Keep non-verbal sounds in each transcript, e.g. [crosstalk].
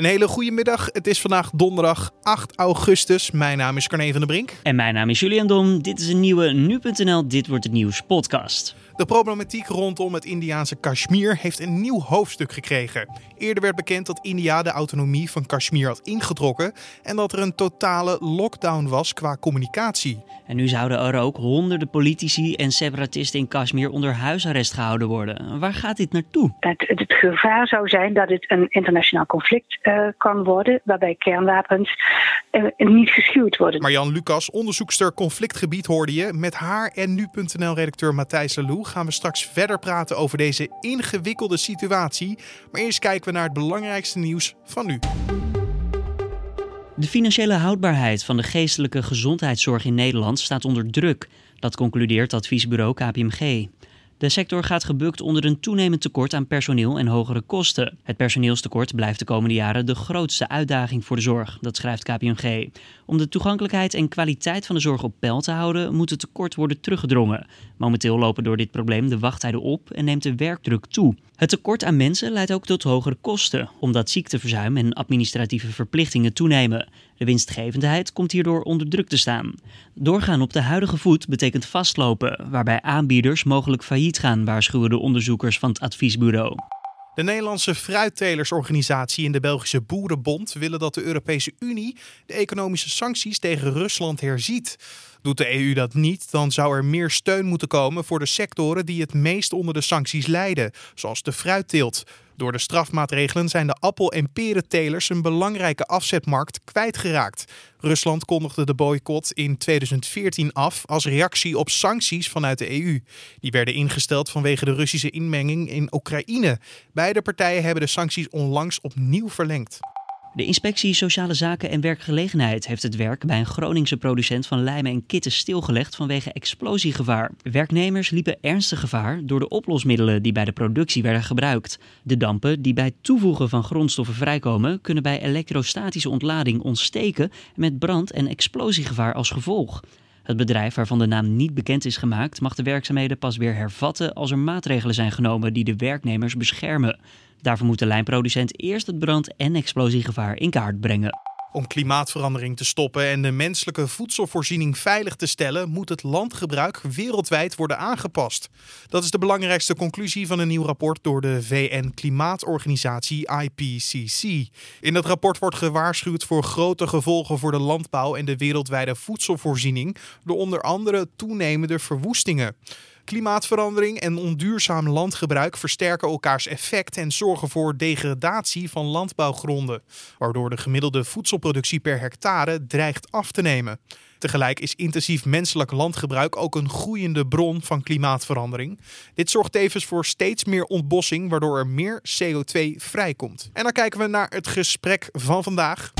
Een hele goede middag. Het is vandaag donderdag 8 augustus. Mijn naam is Carne van der Brink. En mijn naam is Julian Dom. Dit is een nieuwe Nu.nl Dit Wordt Het Nieuws podcast. De problematiek rondom het Indiaanse Kashmir heeft een nieuw hoofdstuk gekregen. Eerder werd bekend dat India de autonomie van Kashmir had ingetrokken en dat er een totale lockdown was qua communicatie. En nu zouden er ook honderden politici en separatisten in Kashmir onder huisarrest gehouden worden. Waar gaat dit naartoe? Het, het gevaar zou zijn dat het een internationaal conflict uh, kan worden, waarbij kernwapens uh, niet geschuwd worden. Marjan Lucas, onderzoekster conflictgebied, hoorde je. Met haar en nu.nl-redacteur Matthijs Lelou gaan we straks verder praten over deze ingewikkelde situatie. Maar eerst kijken we naar het belangrijkste nieuws van nu. De financiële houdbaarheid van de geestelijke gezondheidszorg in Nederland staat onder druk. Dat concludeert adviesbureau KPMG. De sector gaat gebukt onder een toenemend tekort aan personeel en hogere kosten. Het personeelstekort blijft de komende jaren de grootste uitdaging voor de zorg, dat schrijft KPMG. Om de toegankelijkheid en kwaliteit van de zorg op peil te houden, moet het tekort worden teruggedrongen. Momenteel lopen door dit probleem de wachttijden op en neemt de werkdruk toe. Het tekort aan mensen leidt ook tot hogere kosten, omdat ziekteverzuim en administratieve verplichtingen toenemen. De winstgevendheid komt hierdoor onder druk te staan. Doorgaan op de huidige voet betekent vastlopen, waarbij aanbieders mogelijk failliet gaan, waarschuwen de onderzoekers van het adviesbureau. De Nederlandse fruitteleursorganisatie en de Belgische Boerenbond willen dat de Europese Unie de economische sancties tegen Rusland herziet. Doet de EU dat niet, dan zou er meer steun moeten komen voor de sectoren die het meest onder de sancties lijden, zoals de fruitteelt. Door de strafmaatregelen zijn de appel- en perentelers een belangrijke afzetmarkt kwijtgeraakt. Rusland kondigde de boycott in 2014 af als reactie op sancties vanuit de EU. Die werden ingesteld vanwege de Russische inmenging in Oekraïne. Beide partijen hebben de sancties onlangs opnieuw verlengd. De inspectie Sociale Zaken en Werkgelegenheid heeft het werk bij een Groningse producent van lijmen en kitten stilgelegd vanwege explosiegevaar. Werknemers liepen ernstig gevaar door de oplosmiddelen die bij de productie werden gebruikt. De dampen die bij toevoegen van grondstoffen vrijkomen, kunnen bij elektrostatische ontlading ontsteken met brand- en explosiegevaar als gevolg. Het bedrijf waarvan de naam niet bekend is gemaakt, mag de werkzaamheden pas weer hervatten als er maatregelen zijn genomen die de werknemers beschermen. Daarvoor moet de lijnproducent eerst het brand- en explosiegevaar in kaart brengen. Om klimaatverandering te stoppen en de menselijke voedselvoorziening veilig te stellen, moet het landgebruik wereldwijd worden aangepast. Dat is de belangrijkste conclusie van een nieuw rapport door de VN-klimaatorganisatie IPCC. In dat rapport wordt gewaarschuwd voor grote gevolgen voor de landbouw en de wereldwijde voedselvoorziening door onder andere toenemende verwoestingen. Klimaatverandering en onduurzaam landgebruik versterken elkaars effect en zorgen voor degradatie van landbouwgronden, waardoor de gemiddelde voedselproductie per hectare dreigt af te nemen. Tegelijk is intensief menselijk landgebruik ook een groeiende bron van klimaatverandering. Dit zorgt tevens voor steeds meer ontbossing, waardoor er meer CO2 vrijkomt. En dan kijken we naar het gesprek van vandaag.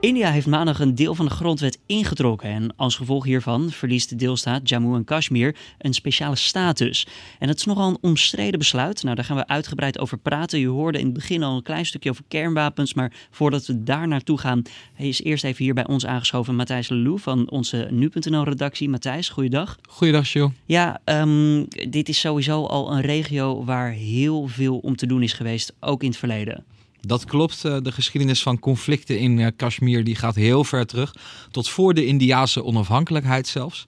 India heeft maandag een deel van de grondwet ingetrokken en als gevolg hiervan verliest de deelstaat Jammu en Kashmir een speciale status. En het is nogal een omstreden besluit. Nou, daar gaan we uitgebreid over praten. Je hoorde in het begin al een klein stukje over kernwapens, maar voordat we daar naartoe gaan, is eerst even hier bij ons aangeschoven Matthijs Lelou van onze nu.nl-redactie. Matthijs, goeiedag. Goeiedag, Joe. Ja, um, dit is sowieso al een regio waar heel veel om te doen is geweest, ook in het verleden. Dat klopt. Eh, de geschiedenis van conflicten in eh, Kashmir die gaat heel ver terug. Tot voor de Indiase onafhankelijkheid zelfs.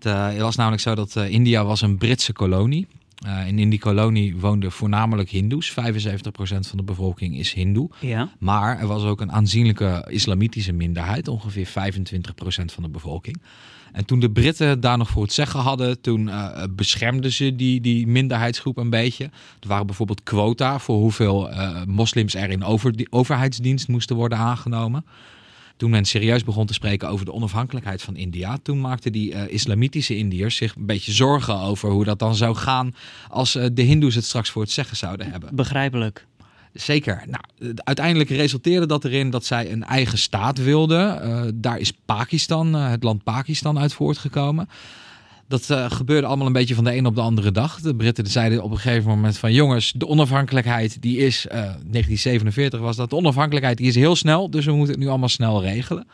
Eh, het was namelijk zo dat India was een Britse kolonie. En in die kolonie woonden voornamelijk Hindoes. 75% van de bevolking is Hindoe. Ja. Maar er was ook een aanzienlijke islamitische minderheid, ongeveer 25% van de bevolking. En toen de Britten daar nog voor het zeggen hadden, toen uh, beschermden ze die, die minderheidsgroep een beetje. Er waren bijvoorbeeld quota voor hoeveel uh, moslims er in over, die overheidsdienst moesten worden aangenomen. Toen men serieus begon te spreken over de onafhankelijkheid van India, toen maakten die uh, islamitische Indiërs zich een beetje zorgen over hoe dat dan zou gaan als uh, de Hindoes het straks voor het zeggen zouden hebben. Begrijpelijk. Zeker. Nou, uiteindelijk resulteerde dat erin dat zij een eigen staat wilden. Uh, daar is Pakistan, het land Pakistan, uit voortgekomen. Dat uh, gebeurde allemaal een beetje van de een op de andere dag. De Britten zeiden op een gegeven moment van jongens, de onafhankelijkheid die is, uh, 1947 was dat, de onafhankelijkheid die is heel snel, dus we moeten het nu allemaal snel regelen.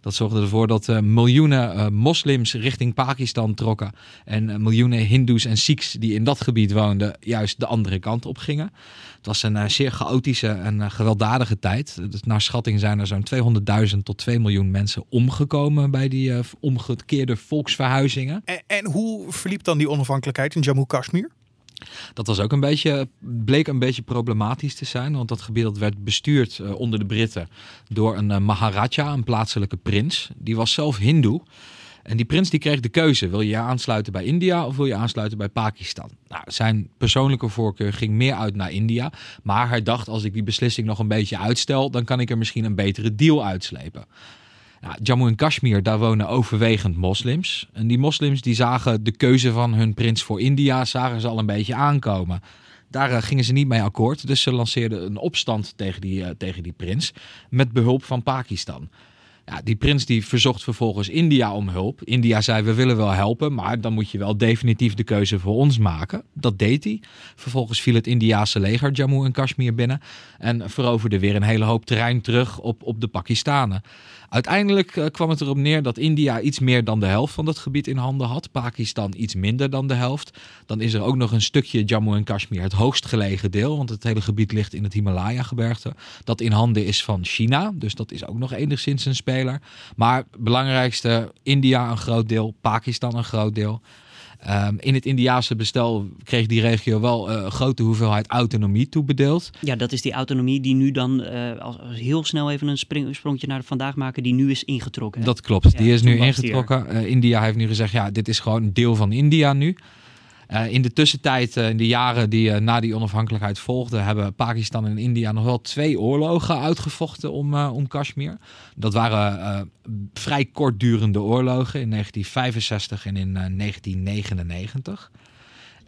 Dat zorgde ervoor dat miljoenen moslims richting Pakistan trokken. En miljoenen hindoes en sikhs die in dat gebied woonden, juist de andere kant op gingen. Het was een zeer chaotische en gewelddadige tijd. Dus naar schatting zijn er zo'n 200.000 tot 2 miljoen mensen omgekomen bij die omgekeerde volksverhuizingen. En, en hoe verliep dan die onafhankelijkheid in Jammu-Kashmir? Dat was ook een beetje, bleek een beetje problematisch te zijn. Want dat gebied werd bestuurd uh, onder de Britten door een uh, Maharaja, een plaatselijke prins. Die was zelf hindoe. En die prins die kreeg de keuze: wil je je aansluiten bij India of wil je aansluiten bij Pakistan? Nou, zijn persoonlijke voorkeur ging meer uit naar India. Maar hij dacht: als ik die beslissing nog een beetje uitstel, dan kan ik er misschien een betere deal uitslepen. Nou, Jammu en Kashmir, daar wonen overwegend moslims. En die moslims die zagen de keuze van hun prins voor India, zagen ze al een beetje aankomen. Daar eh, gingen ze niet mee akkoord, dus ze lanceerden een opstand tegen die, uh, tegen die prins met behulp van Pakistan. Ja, die prins die verzocht vervolgens India om hulp. India zei we willen wel helpen, maar dan moet je wel definitief de keuze voor ons maken. Dat deed hij. Vervolgens viel het Indiase leger Jammu en Kashmir binnen en veroverde weer een hele hoop terrein terug op, op de Pakistanen. Uiteindelijk uh, kwam het erop neer dat India iets meer dan de helft van dat gebied in handen had. Pakistan iets minder dan de helft. Dan is er ook nog een stukje Jammu en Kashmir, het hoogst gelegen deel. Want het hele gebied ligt in het Himalaya-gebergte. Dat in handen is van China. Dus dat is ook nog enigszins een speler. Maar belangrijkste, India een groot deel, Pakistan een groot deel. Um, in het Indiaanse bestel kreeg die regio wel uh, een grote hoeveelheid autonomie toebedeeld. Ja, dat is die autonomie die nu dan, uh, als, heel snel even een spring, sprongje naar vandaag maken, die nu is ingetrokken. Dat klopt, die is nu ingetrokken. Uh, India heeft nu gezegd, ja, dit is gewoon een deel van India nu. Uh, in de tussentijd, uh, in de jaren die uh, na die onafhankelijkheid volgden, hebben Pakistan en India nog wel twee oorlogen uitgevochten om, om Kashmir. Dat waren vrij kortdurende oorlogen in 1965 en in 1999.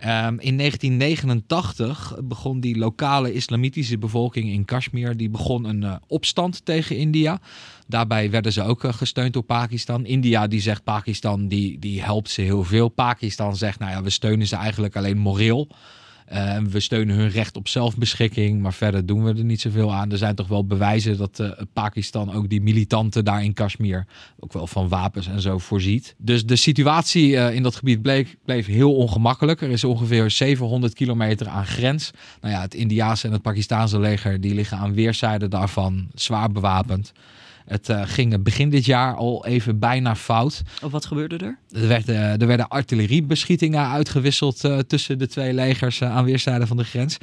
Um, in 1989 begon die lokale islamitische bevolking in Kashmir die begon een uh, opstand tegen India. Daarbij werden ze ook uh, gesteund door Pakistan. India die zegt Pakistan die, die helpt ze heel veel. Pakistan zegt nou ja we steunen ze eigenlijk alleen moreel. Uh, we steunen hun recht op zelfbeschikking, maar verder doen we er niet zoveel aan. Er zijn toch wel bewijzen dat uh, Pakistan ook die militanten daar in Kashmir ook wel van wapens en zo voorziet. Dus de situatie uh, in dat gebied bleef heel ongemakkelijk. Er is ongeveer 700 kilometer aan grens. Nou ja, het Indiaanse en het Pakistaanse leger die liggen aan weerszijden daarvan zwaar bewapend. Het uh, ging begin dit jaar al even bijna fout. Of wat gebeurde er? Er, werd, uh, er werden artilleriebeschietingen uitgewisseld uh, tussen de twee legers aan weerszijden van de grens.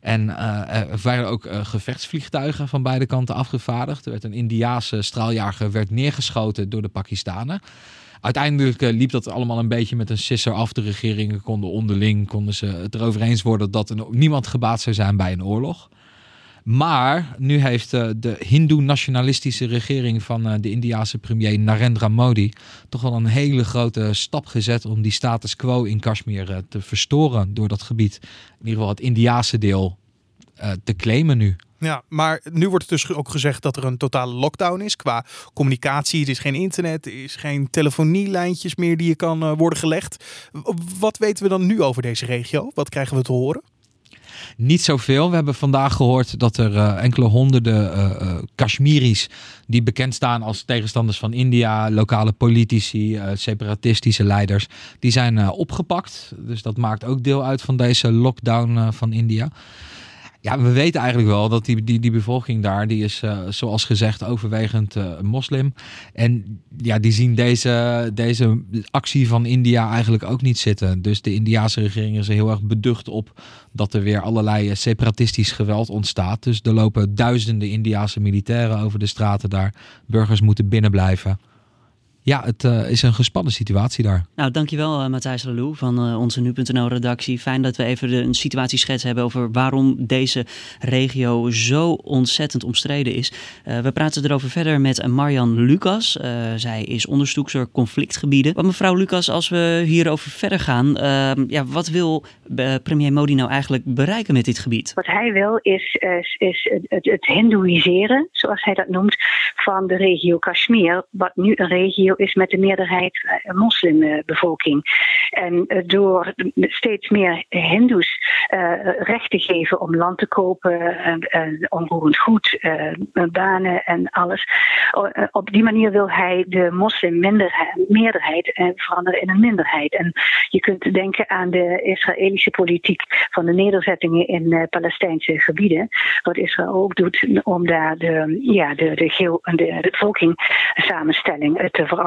En er waren ook gevechtsvliegtuigen van beide kanten afgevaardigd. Er werd een Indiaanse straaljager werd neergeschoten door de Pakistanen. Uiteindelijk liep dat allemaal een beetje met een sisser af. De regeringen konden onderling konden ze het erover eens worden dat er niemand gebaat zou zijn bij een oorlog. Maar nu heeft uh, de Hindoe-nationalistische regering van uh, de Indiaanse premier Narendra Modi toch wel een hele grote stap gezet om die status quo in Kashmir uh, te verstoren door dat gebied, in ieder geval het Indiaanse deel, te claimen nu. Ja, maar nu wordt het dus ook gezegd dat er een totale lockdown is qua communicatie. Het is geen internet, er is geen telefonielijntjes meer die je kan worden gelegd. Wat weten we dan nu over deze regio? Wat krijgen we te horen? Niet zoveel. We hebben vandaag gehoord dat er uh, enkele honderden uh, Kashmiris die bekend staan als tegenstanders van India, lokale politici, separatistische leiders, die zijn opgepakt. Dus dat maakt ook deel uit van deze lockdown van India. Ja, we weten eigenlijk wel dat die, die, die bevolking daar, die is uh, zoals gezegd overwegend uh, moslim. En ja, die zien deze, deze actie van India eigenlijk ook niet zitten. Dus de Indiaanse regering is er heel erg beducht op dat er weer allerlei eh, separatistisch geweld ontstaat. Dus er lopen duizenden Indiaanse militairen over de straten daar. Burgers moeten binnenblijven. Ja, het uh, is een gespannen situatie daar. Nou, dankjewel uh, Matthijs Lalou van uh, onze Nu.nl-redactie. Fijn dat we even de, een situatieschets hebben over waarom deze regio zo ontzettend omstreden is. we praten erover verder met Marian Lucas. zij is onderzoekster conflictgebieden. Maar mevrouw Lucas, als we hierover verder gaan, ehm, ja, wat wil premier Modi nou eigenlijk bereiken met dit gebied? Wat hij wil is, is, is het, het hindoeïseren, zoals hij dat noemt, van de regio Kashmir. Wat nu een regio is met de meerderheid moslimbevolking. En door steeds meer Hindoes recht te geven om land te kopen, onroerend goed, banen en alles. Op die manier wil hij de moslimmeerderheid veranderen in een minderheid. En je kunt denken aan de Israëlische politiek van de nederzettingen in Palestijnse gebieden. Wat Israël ook doet om daar de, ja, de, de, de, de bevolking samenstelling te veranderen.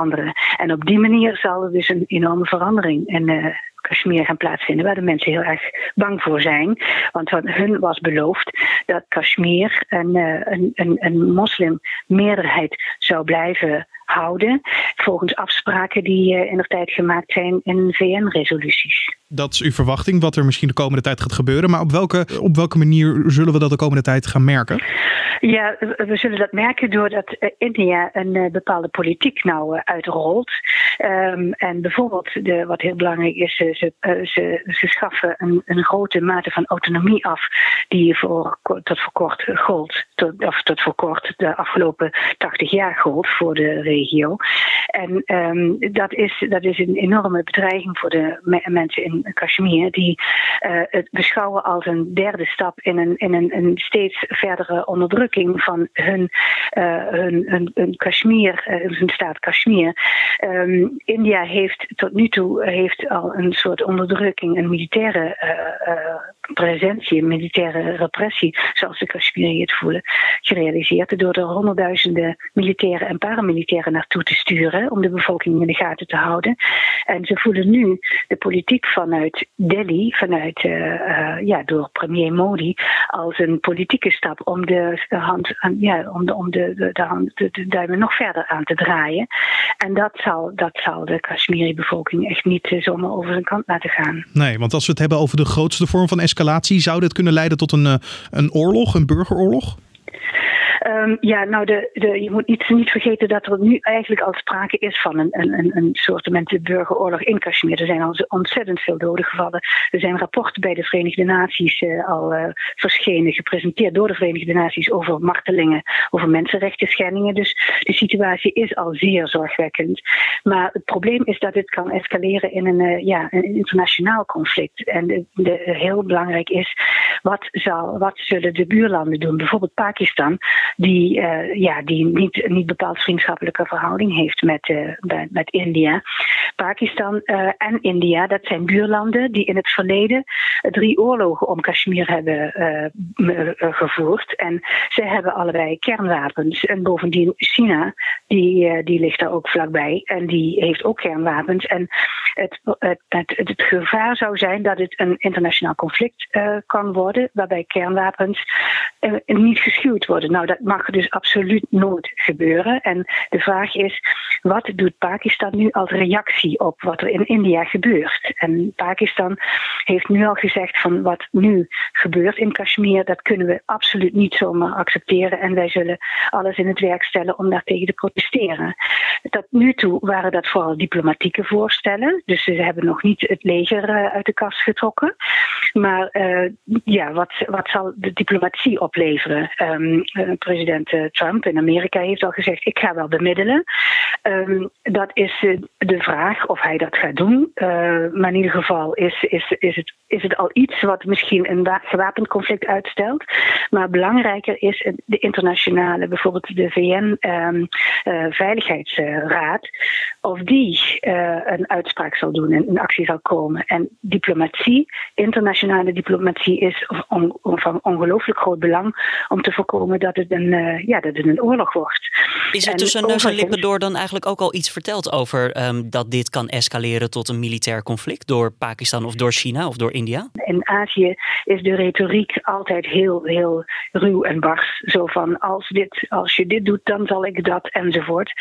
En op die manier zal er dus een enorme verandering in uh, Kashmir gaan plaatsvinden, waar de mensen heel erg bang voor zijn. Want hun was beloofd dat Kashmir een, uh, een, een, een moslimmeerderheid zou blijven houden. Volgens afspraken die uh, in de tijd gemaakt zijn in VN-resoluties. Dat is uw verwachting, wat er misschien de komende tijd gaat gebeuren. Maar op welke, op welke manier zullen we dat de komende tijd gaan merken? Ja, we zullen dat merken doordat uh, India een uh, bepaalde politiek nou uitrolt. Um, en bijvoorbeeld, de, wat heel belangrijk is, ze, ze, ze schaffen een, een, grote mate van autonomie af, die voor, tot voor kort gold, of tot voor kort de afgelopen 80 jaar gold voor de regio. En um, dat, is, dat is een enorme bedreiging voor de me mensen in Kashmir, die uh, het beschouwen als een derde stap in een, in een, een steeds verdere onderdrukking van hun, uh, hun, hun, hun Kashmir, uh, hun staat Kashmir. Um, India heeft tot nu toe heeft al een soort onderdrukking, een militaire presentie, militaire repressie, zoals de Kashmiriërs het voelen, gerealiseerd door er honderdduizenden militairen en paramilitairen naartoe te sturen om de bevolking in de gaten te houden. En ze voelen nu de politiek vanuit Delhi, vanuit, uh, uh, ja, door premier Modi, als een politieke stap om de, hand, ja, om de, om de, de, hand, de, duimen nog verder aan te draaien. En dat zal, dat zal de Kashmiri-bevolking echt niet uh, zomaar over zijn kant laten gaan. Nee, want als we het hebben over de grootste vorm van escalatie, zou dit kunnen leiden tot een, een oorlog, een burgeroorlog? Um, ja, nou, de, de, je moet niet, niet vergeten dat er nu eigenlijk al sprake is van een, een, een soort burgeroorlog in Kashmir. Er zijn al ontzettend veel doden gevallen. Er zijn rapporten bij de Verenigde Naties uh, al uh, verschenen, gepresenteerd door de Verenigde Naties over martelingen, over mensenrechten schendingen. Dus de situatie is al zeer zorgwekkend. Maar het probleem is dat dit kan escaleren in een, uh, ja, een internationaal conflict. En de, heel belangrijk is, wat, wat zullen de buurlanden doen? Bijvoorbeeld Pakistan die, uh, ja, die niet, niet bepaald vriendschappelijke verhouding heeft met, uh, met India. Pakistan uh, en India, dat zijn buurlanden die in het verleden drie oorlogen om Kashmir hebben gevoerd. En ze hebben allebei kernwapens. En bovendien China, die, die ligt daar ook vlakbij. En die heeft ook kernwapens. En het, het, het, het gevaar zou zijn dat het een internationaal conflict kan worden, waarbij kernwapens niet geschuwd worden. Nou, dat mag dus absoluut nooit gebeuren. En de vraag is, wat doet Pakistan nu als reactie op wat er in India gebeurt? En Pakistan heeft nu al gezegd van wat nu gebeurt in Kashmir, dat kunnen we absoluut niet zomaar accepteren. En wij zullen alles in het werk stellen om daartegen te protesteren. Tot nu toe waren dat vooral diplomatieke voorstellen. Dus ze hebben nog niet het leger uh, uit de kast getrokken. Maar uh, ja, wat, wat zal de diplomatie opleveren? Um, uh, president uh, Trump in Amerika heeft al gezegd: ik ga wel bemiddelen. Um, dat is uh, de vraag of hij dat gaat doen. Maar in ieder geval is, is, is, het, is het al iets wat misschien een gewapend conflict uitstelt. Maar belangrijker is de internationale, bijvoorbeeld de VN-veiligheidsraad, um, of die een uitspraak zal doen en in actie zal komen. En diplomatie, internationale diplomatie, is on, on, van ongelooflijk groot belang om te voorkomen dat het een, uh, ja, dat het een oorlog wordt. Is er tussen neus en lippen door dan eigenlijk ook al iets verteld over um, dat dit kan escaleren tot een militair conflict door Pakistan of door China of door India? In Azië is de retoriek altijd heel, heel ruw en bars. Zo van als, dit, als je dit doet, dan zal ik dat enzovoort.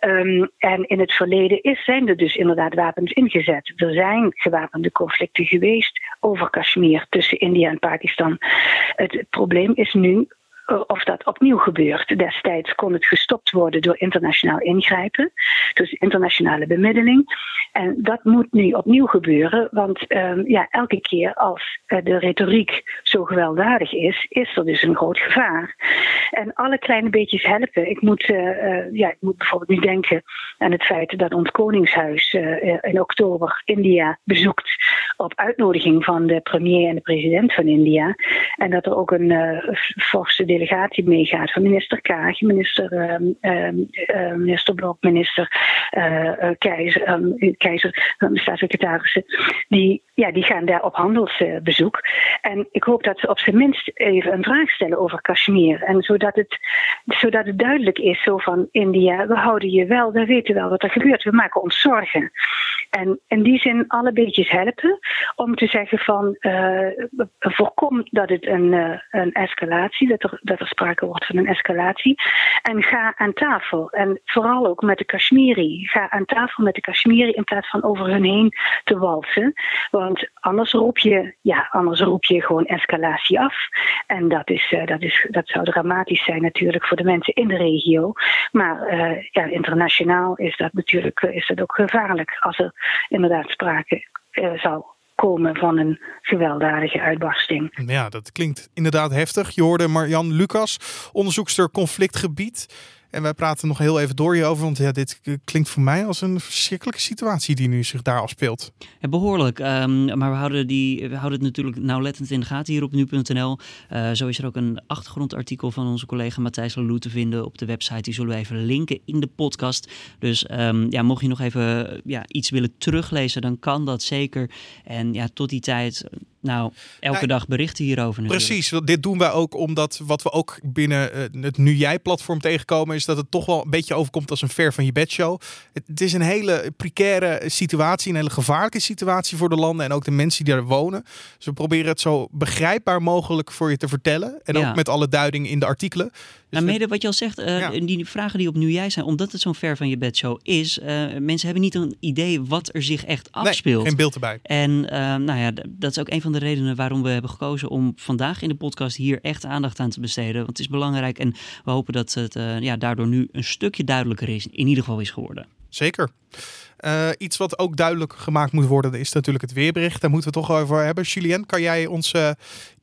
Um, en in het verleden is, zijn er dus inderdaad wapens ingezet. Er zijn gewapende conflicten geweest over Kashmir tussen India en Pakistan. Het probleem is nu of dat opnieuw gebeurt. Destijds kon het gestopt worden door internationaal ingrijpen, dus internationale bemiddeling. En dat moet nu opnieuw gebeuren, want um, ja, elke keer als uh, de retoriek zo gewelddadig is, is er dus een groot gevaar. En alle kleine beetjes helpen. Ik moet, ja, ik moet bijvoorbeeld nu denken aan het feit dat ons Koningshuis in oktober India bezoekt op uitnodiging van de premier en de president van India. En dat er ook een forse delegatie meegaat van minister Kaag, minister, uh, minister Blok, minister Keizer, um, Keizer staatssecretarissen. Die, ja, die gaan daar op handelsbezoek. En ik hoop dat ze op zijn minst even een vraag stellen over Kashmir. En zodat het, zodat het duidelijk is zo van India, we houden je wel, we weten wel wat er gebeurt, we maken ons zorgen. En in die zin alle beetjes helpen om te zeggen van uh, voorkom dat het een, uh, een escalatie, dat er, dat er sprake wordt van een escalatie. En ga aan tafel. En vooral ook met de Kashmiri. Ga aan tafel met de Kashmiri in plaats van over hun heen te walsen. Want anders roep je, ja, anders roep je gewoon escalatie af. En dat, is, uh, dat, is, dat zou dramatisch zijn natuurlijk voor de mensen in de regio. Maar ja, internationaal is dat natuurlijk is dat ook gevaarlijk als er inderdaad sprake uh, zou komen van een gewelddadige uitbarsting. Ja, dat klinkt inderdaad heftig. Je hoorde Marjan Lucas, onderzoekster conflictgebied. En wij praten nog heel even door hierover, want ja, dit klinkt voor mij als een verschrikkelijke situatie die nu zich daar afspeelt. Behoorlijk, um, maar we houden, die, we houden het natuurlijk nauwlettend in de gaten hier op nu.nl. Uh, zo is er ook een achtergrondartikel van onze collega Matthijs Laloux te vinden op de website. Die zullen we even linken in de podcast. Dus um, ja, mocht je nog even ja, iets willen teruglezen, dan kan dat zeker. En ja, tot die tijd nou, elke dag berichten hierover. Natuurlijk. Precies, dit doen wij ook omdat wat we ook binnen uh, het Nu Jij-platform tegenkomen, is dat het toch wel een beetje overkomt als een ver van je bedshow. Het, het is een hele precaire situatie, een hele gevaarlijke situatie voor de landen en ook de mensen die daar wonen. Dus we proberen het zo begrijpbaar mogelijk voor je te vertellen. En ook met alle duidingen in de artikelen. Dus nou, mede wat je al zegt, uh, die vragen die op nu jij zijn, omdat het zo'n ver van je bedshow is, uh, mensen hebben niet een idee wat er zich echt afspeelt. Nee, geen beeld erbij. En uh, nou ja, dat is ook een van de redenen waarom we hebben gekozen om vandaag in de podcast hier echt aandacht aan te besteden. Want het is belangrijk en we hopen dat het ja, daardoor nu een stukje duidelijker is, in ieder geval is geworden. Zeker. Uh, iets wat ook duidelijk gemaakt moet worden is natuurlijk het weerbericht. Daar moeten we toch over hebben. Julien, kan jij ons uh,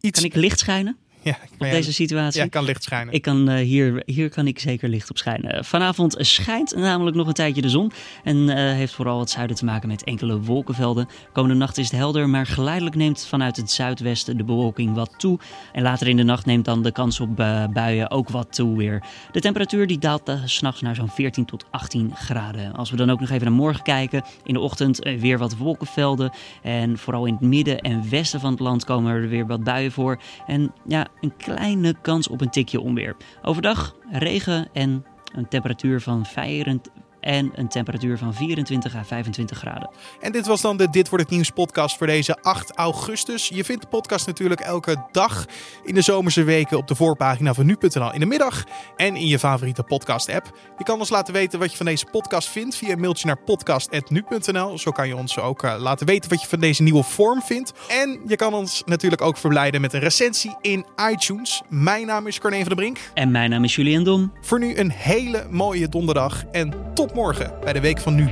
iets... Kan ik licht schijnen? [laughs] Ja, op deze situatie. Ja, kan licht schijnen. Ik kan, uh, hier, hier kan ik zeker licht op schijnen. Vanavond schijnt namelijk nog een tijdje de zon. En uh, heeft vooral het zuiden te maken met enkele wolkenvelden. Komende nacht is het helder, maar geleidelijk neemt vanuit het zuidwesten de bewolking wat toe. En later in de nacht neemt dan de kans op uh, buien ook wat toe weer. De temperatuur die daalt s'nachts naar zo'n 14 tot 18 graden. Als we dan ook nog even naar morgen kijken. In de ochtend weer wat wolkenvelden. En vooral in het midden en westen van het land komen er weer wat buien voor. En ja, een kleine kans op een tikje onweer. Overdag regen en een temperatuur van 24, en een temperatuur van 24 à 25 graden. En dit was dan de Dit wordt het nieuws podcast voor deze 8 augustus. Je vindt de podcast natuurlijk elke dag in de zomerse weken op de voorpagina van nu.nl in de middag en in je favoriete podcast app. Je kan ons laten weten wat je van deze podcast vindt via een mailtje naar podcast@nu.nl. Zo kan je ons ook uh, laten weten wat je van deze nieuwe vorm vindt. En je kan ons natuurlijk ook verblijden met een recensie in iTunes. Mijn naam is Corne van der Brink. En mijn naam is Julian Dom. Voor nu een hele mooie donderdag en tot morgen bij de Week van Nu.